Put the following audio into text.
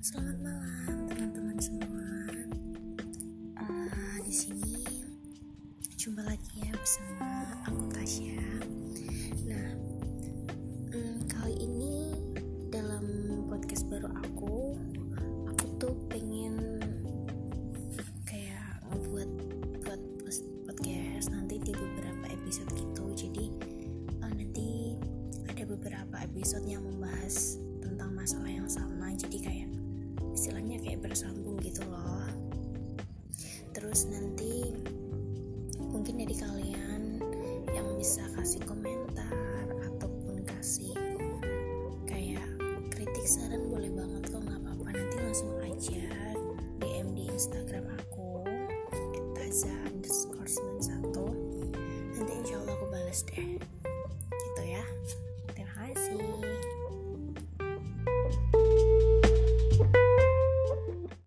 Selamat malam teman-teman semua. Uh, di sini jumpa lagi ya bersama aku Tasya. Nah, um, kali ini dalam podcast baru aku, aku tuh pengen kayak ngebuat buat podcast nanti di beberapa episode gitu. Jadi uh, nanti ada beberapa episode yang membahas tentang masalah yang sama. Jadi kayak istilahnya kayak bersambung gitu loh. Terus nanti mungkin dari kalian yang bisa kasih komentar ataupun kasih kayak kritik saran boleh banget kok nggak apa-apa. Nanti langsung aja DM di Instagram aku taza underscore 91 nanti insya Allah aku balas deh